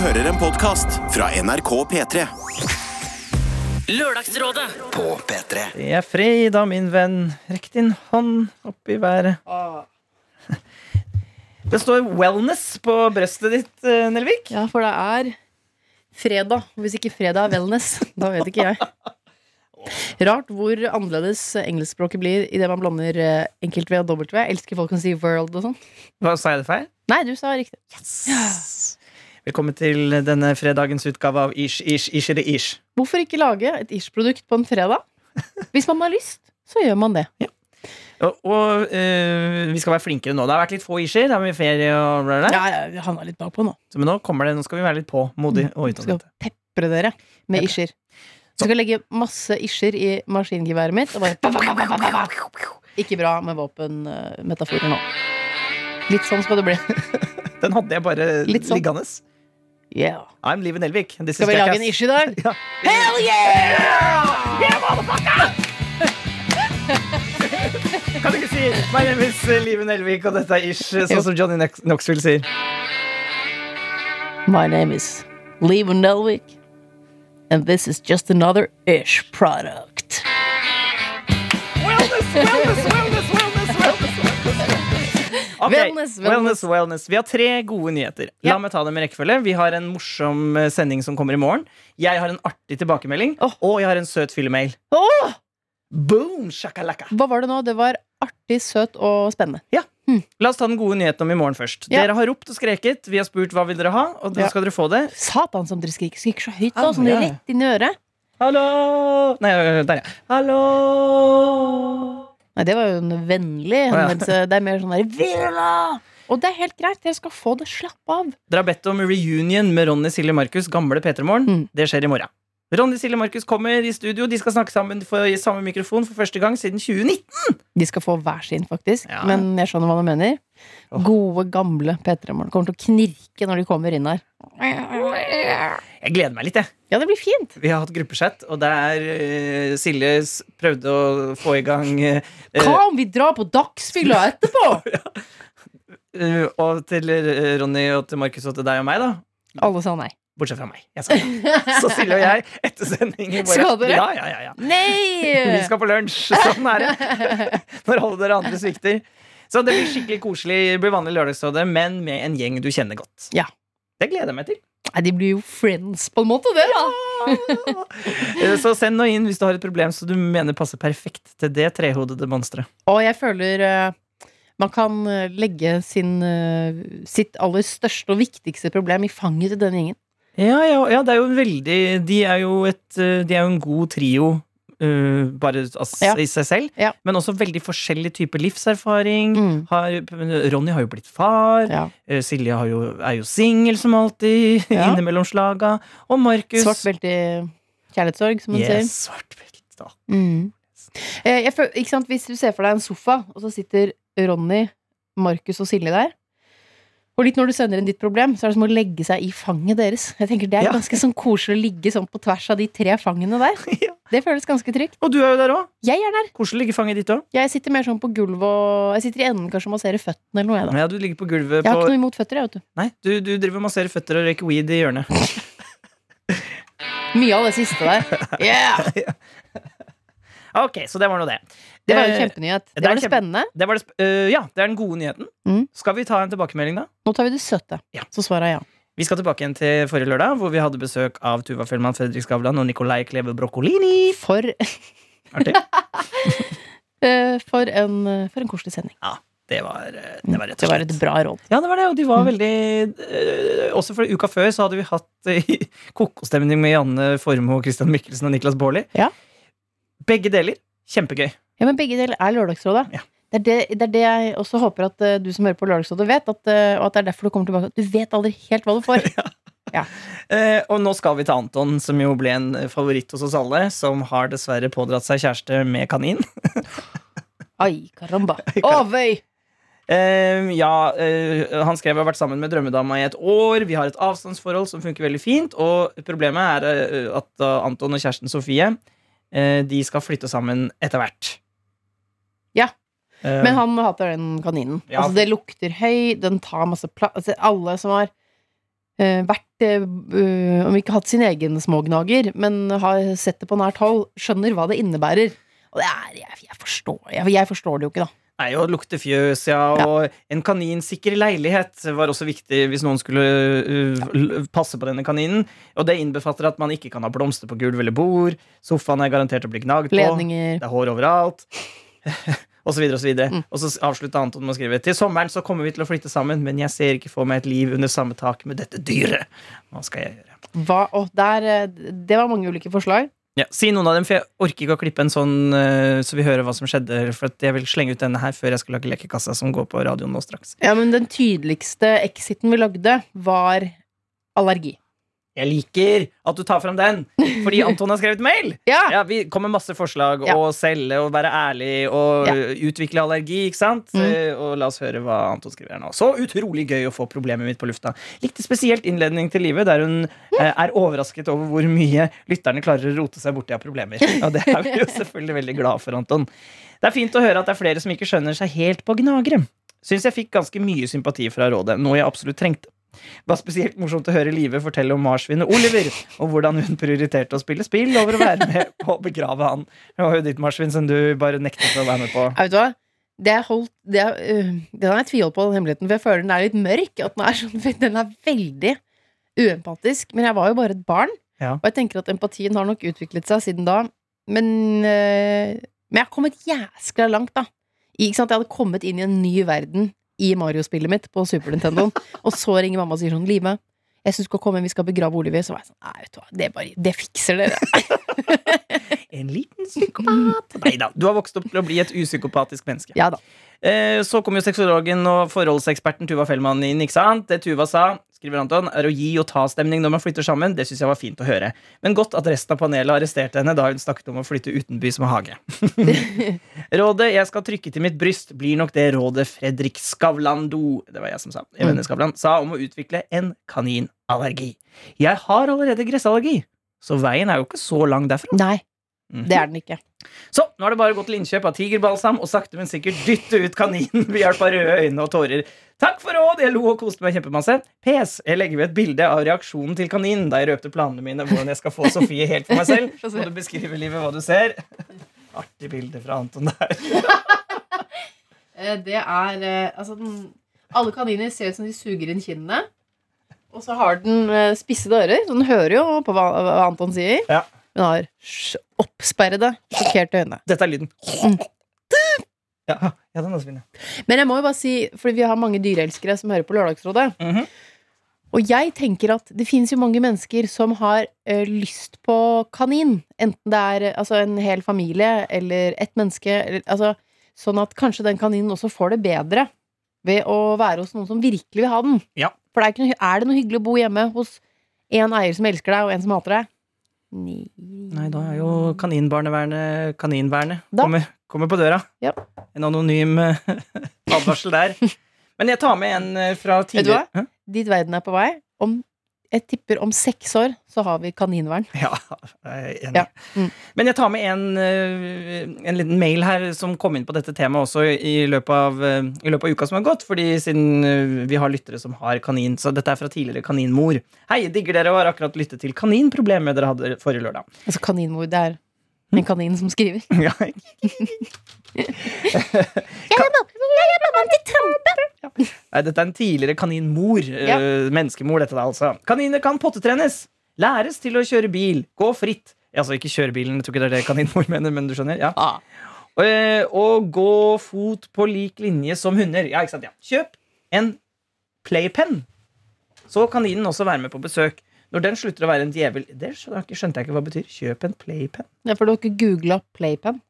hører en podkast fra NRK P3. Lørdagsrådet På P3 Det er fredag, min venn. Rekk din hånd opp i været. Det står 'wellness' på brøstet ditt, eh, Nelvik. Ja, for det er fredag. Hvis ikke fredag er wellness, da vet ikke jeg. Rart hvor annerledes engelskspråket blir idet man blander eh, enkelt-V og dobbelt-V. Jeg elsker folk som sier 'world' og sånn. Sa jeg det feil? Nei, du sa riktig. Velkommen til denne fredagens utgave av Ish, Ish, Ish eller Ish. Hvorfor ikke lage et Ish-produkt på en fredag? Hvis man har lyst, så gjør man det. Og, og eh, vi skal være flinkere nå. Det har vært litt få Isher. Det er mye ferie og bla, bla. Ja, ja, vi havna litt bakpå nå. Så, Men nå kommer det, nå skal vi være litt på, modig og Skal utadvendte. pepre dere med isher. Så skal jeg legge masse isher i maskingeværet mitt. Og bare Ikke bra med våpenmetaforer nå. Litt sånn skal det bli. Den hadde jeg bare Litt sånn. liggende. Yeah. I'm Liven Elvik. This Skal vi lage en ish i dag? Ja. Hell Kan du ikke si My name is Liven Elvik, og dette er Ish, sånn som Johnny Knox- Knoxville sier. My name is Liven Elvik, and this is just another ish product. Wellness, wellness, wellness, Ok, Wellness, wellness. wellness, wellness. Vi har tre gode nyheter. La Ja. meg ta dem i rekkefølge. Vi har en morsom eh, sending som kommer i morgen. Jeg har en artig tilbakemelding. Og jeg har en søt fyllemail. Oh! Boom, shakalaka. Hva var det nå? Det var artig, søt og spennende. La oss ta den gode nyheten om i morgen først. Ja. Dere har ropt og skreket. Vi har spurt hva vil dere ha, og da Ja. skal dere få det. Satan som dere skriker. Skriker så høyt, Ah, da. Sånn ja. rett inn i øret. Hallo! Nei, der, ja. Hallo! Nei, det var jo en vennlig ja. Det er mer sånn der Villa! Og det er helt greit. Dere skal få det. Slapp av. Dere har bedt om reunion med Ronny, Silje, Markus, gamle P3 Morgen. Mm. Det skjer i morgen. Ronny, Silje, Markus kommer i studio. De skal snakke sammen for, i samme mikrofon for første gang siden 2019. De skal få hver sin, faktisk. Ja. Men jeg skjønner hva du mener. Gode, gamle P3-morgen kommer til å knirke når de kommer inn her. Jeg gleder meg litt, jeg. Ja, det blir fint. Vi har hatt gruppechat, og der uh, Silje prøvde å få i gang uh, Hva om vi drar på dagsfylla etterpå? eh, Og til eh, Ronny og til Markus og til deg og meg, da. Alle sa nei. Bortsett fra meg. Så Silje og jeg, etter sending Skal dere? Ja, ja, ja, ja. Vi skal på lunsj. Sånn er det. Når alle dere andre svikter. Så det blir skikkelig koselig. Det blir vanlig lørdagsrådet, men med en gjeng du kjenner godt. Ja. Det gleder jeg meg til. Nei, de blir jo friends på en måte, det, da. Eh, Så send noe inn hvis du har et problem som du mener passer perfekt til det trehodede monsteret. Og jeg føler eh, man kan eh, legge sin, sitt aller største og viktigste problem i fanget til denne gjengen. Ja, ja, ja, det er jo veldig De er jo, et, de er jo en god trio. Eh, bare altså, Ja. i seg selv, Ja. men også veldig forskjellig type livserfaring. Mm. Har, Ronny har jo blitt far. Ja. Uh, Silje har jo, er jo singel som alltid, innimellom slaga. Og Markus Svart belte i kjærlighetssorg, som hun yes, sier. svart belte. Mm. uh, jeg ikke sant? Hvis du ser for deg en sofa, og så sitter Ronny, Markus og Silje der. Og litt når du sender inn ditt problem, så er det som å legge seg i fanget deres. Jeg tenker Det er ganske sånn koselig å ligge sånn på tvers av de tre fangene der. Ja. Det føles ganske trygt. Og du er jo der òg. Jeg er der. Hvordan ligger fanget ditt òg. Jeg sitter mer sånn på gulvet og Jeg sitter i enden kanskje og masserer føttene eller noe. Jeg, da. Ja, du ligger på gulvet jeg har på ikke noe imot føtter, jeg, vet du. Nei, du, du driver og masserer føtter og røyker weed i hjørnet. Mye av det siste der. Yeah! Ok, så det var nå det. Det var jo Eh, en kjempenyhet. det Det er var det kjempe- spennende. Det var det sp uh, ja, det er den gode nyheten. Mm. Skal vi ta en tilbakemelding, da? Nå tar vi det søte. Ja. Så svarer jeg ja. Vi skal tilbake igjen til forrige lørdag, hvor vi hadde besøk av Tuva Fjellmann, Fredrik Skavlan og Nicolai Kleve Broccolini. For, Artig. eh, for, en, eh, for en koselig sending. Ja. Det var, øh, det var rett Det var et bra råd. Ja, det var det, og de var Mm. veldig øh, Også for uka før så hadde vi hatt øh, kokostemning med Janne Formoe, Christian Mikkelsen og Niklas Baarli. Ja. Begge deler. Kjempegøy. Ja, men begge deler er Lørdagsrådet. Ja. Det, er det, det er det jeg også håper at uh, du som hører på Lørdagsrådet, vet. At, uh, og at det er derfor du kommer tilbake. Du vet aldri helt hva du får. Eh, og nå skal vi til Anton, som jo ble en favoritt hos oss alle. Som har dessverre pådratt seg kjæreste med kanin. Ai, caramba. Å, vøy! Eh, ja, han skrev har vært sammen med drømmedama i et år. Vi har et avstandsforhold som funker veldig fint. Og problemet er at Anton og kjæresten Sofie De skal flytte sammen etter hvert. Ja. Eh, Men han hater den kaninen. Ja. Altså, det lukter høy, den tar masse plass altså, Alle som har uh, vært eh, Om ikke hatt sin egen smågnager, men har sett det på nært hold, skjønner hva det innebærer. Og det er Jeg, jeg, forstår, jeg, jeg forstår det jo ikke, da. Nei, og lukte fjøs, ja. Og en kaninsikker leilighet var også viktig hvis noen skulle uh, passe på denne kaninen. Og det innbefatter at man ikke kan ha blomster på gulv eller bord. Sofaen er garantert å bli gnagd på. Ledninger. Det er hår overalt. og så videre og så videre. Mm. Og så avslutta Anton med å skrive Til sommeren så kommer vi til å flytte sammen, men jeg ser ikke for meg et liv under samme tak med dette dyret. Hva skal jeg gjøre? Hva, Oh, der, eh, det var mange ulike forslag. Ja, si noen av dem, for jeg orker ikke å klippe en sånn eh, så vi hører hva som skjedde. For jeg vil slenge ut denne her før jeg skal lage Lekekassa, som går på radioen nå straks. Ja, men den tydeligste exiten vi lagde, var allergi. Jeg liker at du tar fram den, fordi Anton har skrevet mail! Ja! Ja, Vi kom med masse forslag. Ja. Å selge og være ærlig og Ja. utvikle allergi. ikke sant? Mm. Eh, Og la oss høre hva Anton skriver her nå. Så utrolig gøy å få problemet mitt på lufta. Likte spesielt innledning til livet, der hun eh, er overrasket over hvor mye lytterne klarer å rote seg borti av problemer. Og det er vi jo selvfølgelig veldig glad for, Anton. Det er fint å høre at det er flere som ikke skjønner seg helt på gnagere. Syns jeg fikk ganske mye sympati fra rådet, noe jeg absolutt trengte. Det var spesielt morsomt å høre Live fortelle om marsvinet Oliver, og hvordan hun prioriterte å spille spill over å være med på å begrave han. Det var jo ditt marsvin som du bare nektet å være med på. Jeg vet hva? Det er holdt, det er, øh, den har jeg tviholdt på, den hemmeligheten, for jeg føler den er litt mørk. At den er, sånn, den er veldig uempatisk. Men jeg var jo bare et barn, Ja. og jeg tenker at empatien har nok utviklet seg siden da. Men, uh, men jeg har kommet jæskla langt, da. I, ikke sant? Jeg hadde kommet inn i en ny verden i Mario-spillet mitt på Super Nintendoen, og så ringer mamma og sier sånn Live, jeg syns du skal komme hjem, vi skal begrave Oliver. Så var jeg sånn Nei, vet du hva, det, bare, det fikser dere. En liten psykopat. Nei da, du har vokst opp til å bli et upsykopatisk menneske. Ja da. Eh, Så kom jo sexologen og forholdseksperten Tuva Fellmann inn. ikke sant? Det Tuva sa, skriver Anton, er å gi og ta stemning når man flytter sammen. Det syns jeg var fint å høre. Men godt at resten av panelet arresterte henne da hun snakket om å flytte utenbys med hage. rådet jeg skal trykke til mitt bryst, blir nok det rådet Fredrik Skavlando Det var jeg som sa. i Mm. Sa om å utvikle en kaninallergi. Jeg har allerede gressallergi, så veien er jo ikke så lang derfra. Nei, Mhm. det er den ikke. Så nå er det bare å gå til innkjøp av tigerbalsam og sakte, men sikkert dytte ut kaninen ved hjelp av røde øyne og tårer. Takk for råd! Jeg lo og koste meg kjempemasse. PS. Jeg legger ved et bilde av reaksjonen til kaninen da jeg røpte planene mine hvordan jeg skal få Sofie helt for meg selv. Så du beskriver livet hva du ser? Artig bilde fra Anton der. Eh, Det er eh, Altså, den, alle kaniner ser ut som de suger inn kinnene. Og så har den eh, spissede ører, så den hører jo på hva, hva Anton sier. Ja. Den har oppsperrede, sjokkerte øyne. Dette er lyden. Mm. Ja, ja den er så fin. Men jeg må jo bare si, fordi vi har mange dyreelskere som hører på Lørdagsrådet. Mhm. Og jeg tenker at det finnes jo mange mennesker som har ø, lyst på kanin. Enten det er eh, altså, en hel familie eller ett menneske. Eller, altså, sånn at kanskje den kaninen også får det bedre ved å være hos noen som virkelig vil ha den. Ja. For det er, noe, er det noe hyggelig å bo hjemme hos en eier som elsker deg, og en som hater deg? Nei. Nei, da er jo kaninbarnevernet Kaninvernet kommer, kommer på døra. Ja. En anonym eh, advarsel der. Men jeg tar med en fra fra Vet du hva? tidligere Hæ? Dit verden er på vei. Om, jeg tipper om seks år så har vi kaninvern. Ja, jeg er enig. Ja. Mm. Men jeg tar med en, eh, en liten mail her som kom inn på dette temaet også i løpet av, eh, i løpet av uka som har gått. Fordi siden eh, vi har lyttere som har kanin. Så dette er fra tidligere kaninmor. Hei, digger dere og har akkurat lyttet til kaninproblemet dere hadde forrige lørdag. Altså kaninmor, det er en kanin som skriver. Ja, Nei, dette er en tidligere kaninmor. Ja. eh, menneskemor, dette da, altså. Kaniner kan pottetrenes. Læres til å kjøre bil. Gå fritt. Altså ikke kjøre bilen, jeg tror ikke det er det kaninmor mener, men du skjønner? Ja. Ah. Og, eh, og gå fot på lik linje som hunder. Ja, ikke sant? Ja. Kjøp en playpen. Så kan kaninen også være med på besøk. Når den slutter å være en djevel Det skjønte jeg ikke- skjønte jeg ikke hva det betyr. Kjøp en playpen. Ja, for du har ikke googla playpen?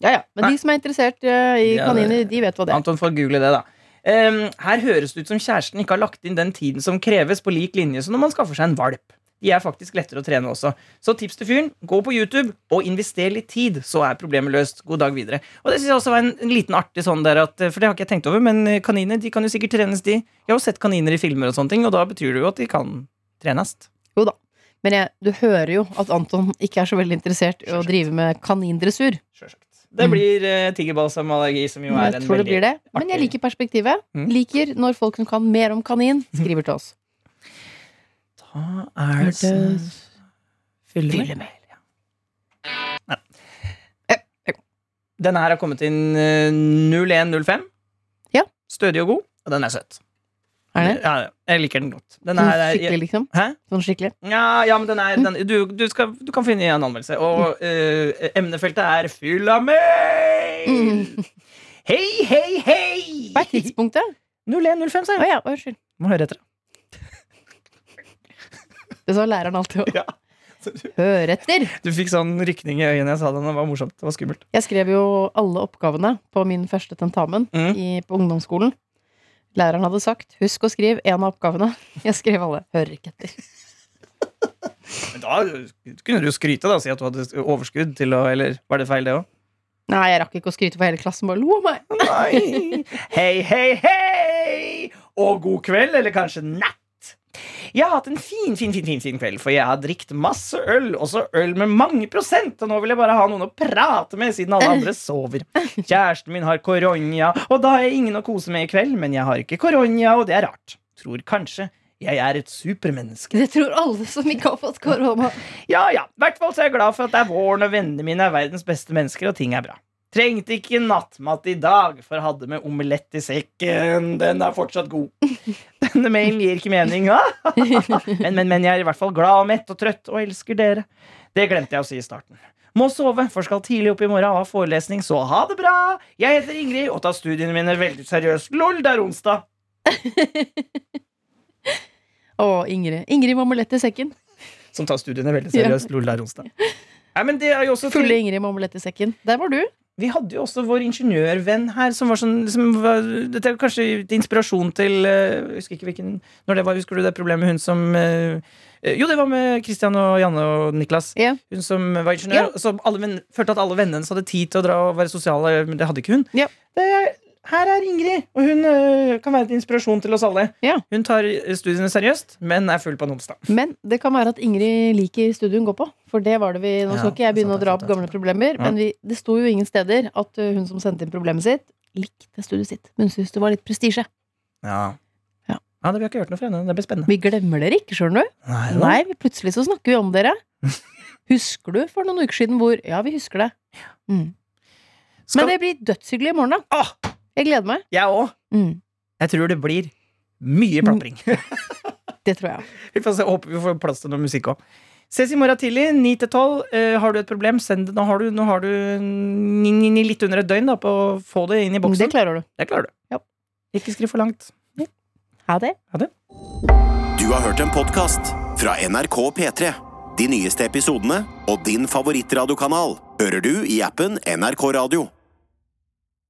Ja, ja. Men Nei. de som er interessert eh, i Ja, kaniner, de vet hva det er. Anton får google det, da. Um, her høres det ut som kjæresten ikke har lagt inn den tiden som kreves på lik linje som når man skaffer seg en valp. De er faktisk lettere å trene også. Så tips til fyren, gå på YouTube og invester litt tid, så er problemet løst. God dag videre. Og det synes jeg også var en, en liten artig sånn der at, For det har ikke jeg tenkt over, men eh, kaniner de kan jo sikkert trenes, de. Jeg har jo sett kaniner i filmer og sånne ting, og da betyr det jo at de kan trenes. Jo da. Men jeg, du hører jo at Anton ikke er så veldig interessert i å drive med kanindressur. Det Mm. blir uh, tigerbalsamallergi, som jo er en det veldig blir det. Men jeg liker perspektivet. Mm. Liker når folk som kan mer om kanin, skriver til oss. Hva er det som Hørtes Fyllemel. Fyllemel. ja. Nei. Eh, her har kommet inn eh, 0105. Ja. Stødig og god, og den er søt. Er det? Ja, jeg liker den godt. Den Sånn er, skikkelig, liksom? Hæ? Sånn skikkelig? Ja, ja, men den er den, du, du, skal, du kan finne i en anmeldelse. Og uh, emnefeltet er fylla mail! Mm. Hei, hei, hei! Hva er tidspunktet? 0105, sa jeg. jeg. ja, unnskyld. Må høre etter. Det sa læreren alltid òg. Ja. Hør etter! Du fikk sånn rykning i øynene jeg sa det. Det var morsomt. Det var skummelt. Jeg skrev jo alle oppgavene på min første tentamen Mm. i, på ungdomsskolen. Læreren hadde sagt 'husk å skrive en av oppgavene'. Jeg skrev alle. Hører ikke etter. Men da kunne du jo skryte da, og si at du hadde overskudd til å Eller var det feil, det òg? Nei, jeg rakk ikke å skryte for hele klassen. Bare lo av meg. Nei. Hei, hei, hei! Og god kveld, eller kanskje natt. Jeg har hatt en fin, fin, fin, fin, fin kveld, for jeg har drikt masse øl, også øl med mange prosent, og nå vil jeg bare ha noen å prate med, siden alle andre sover. Kjæresten min har koronia, og da har jeg ingen å kose med i kveld, men jeg har ikke koronia, og det er rart. Tror kanskje jeg er et supermenneske. Det tror alle som ikke har fått korona. Ja, ja. I hvert fall så er jeg glad for at det er våren, og vennene mine er verdens beste mennesker, og ting er bra. Trengte ikke nattmat i dag, for hadde med omelett i sekken. Den er fortsatt god. Denne mailen gir ikke mening. Men, men, men jeg er i hvert fall glad og mett og trøtt, og elsker dere. Det glemte jeg å si i starten. Må sove, for skal tidlig opp i morgen ha forelesning, så ha det bra! Jeg heter Ingrid og tar studiene mine veldig seriøst. Lol, det er onsdag. Å, Ingrid. Ingrid med omelett i sekken. Som tar studiene veldig seriøst. Lol, det er onsdag. Nei, men det er jo også Fulle Ingrid med omelett i sekken. Der var du. Vi hadde jo også vår ingeniørvenn her, som var sånn som var, Dette er kanskje til inspirasjon til eh, Jeg husker ikke hvilken Når det var, Husker du det problemet hun som eh, eh, Jo, det var med Christian og Janne og Niklas. Yeah. Hun som var ingeniør. yeah. som alle følte at alle vennene hennes hadde tid til å dra og være sosiale, men det hadde ikke hun. Ja. Det er, her er Ingrid, og hun eh, kan være til inspirasjon til oss alle. Ja. Hun tar studiene seriøst, men er full på en onsdag. Men det kan være at Ingrid liker studiet hun går på. For det var det vi Nå skal Ja, ikke jeg begynne sant, å dra sant, opp gamle sant. problemer, Ja. men vi, det sto jo ingen steder at uh, hun som sendte inn problemet sitt, likte studiet sitt. Men syntes det var litt prestisje. Ja. Ja. ja, det Vi har ikke hørt noe fra henne. Det blir spennende. Vi glemmer dere ikke, skjønner du. Nei. Nei, vi- plutselig så snakker vi om dere. Husker du for noen uker siden hvor Ja, vi husker det. Mm. Skal- Men det blir dødshyggelig i morgen, da. Åh, Jeg gleder meg. jeg òg. Mm. Jeg tror det blir mye plapring. Det tror jeg. Vi får se, håper vi får plass til noe musikk òg. Ses i morgen tidlig, 9 til 12. Uh, har du et problem, send det. Nå har du, nå har du ni, ni, ni, litt under et døgn da, på å få det inn i boksen. Det klarer du. Det klarer du. Ja. Ikke skriv for langt. Ha det. Du har hørt en podkast fra NRK P3. De nyeste episodene og din favorittradiokanal hører du i appen NRK Radio.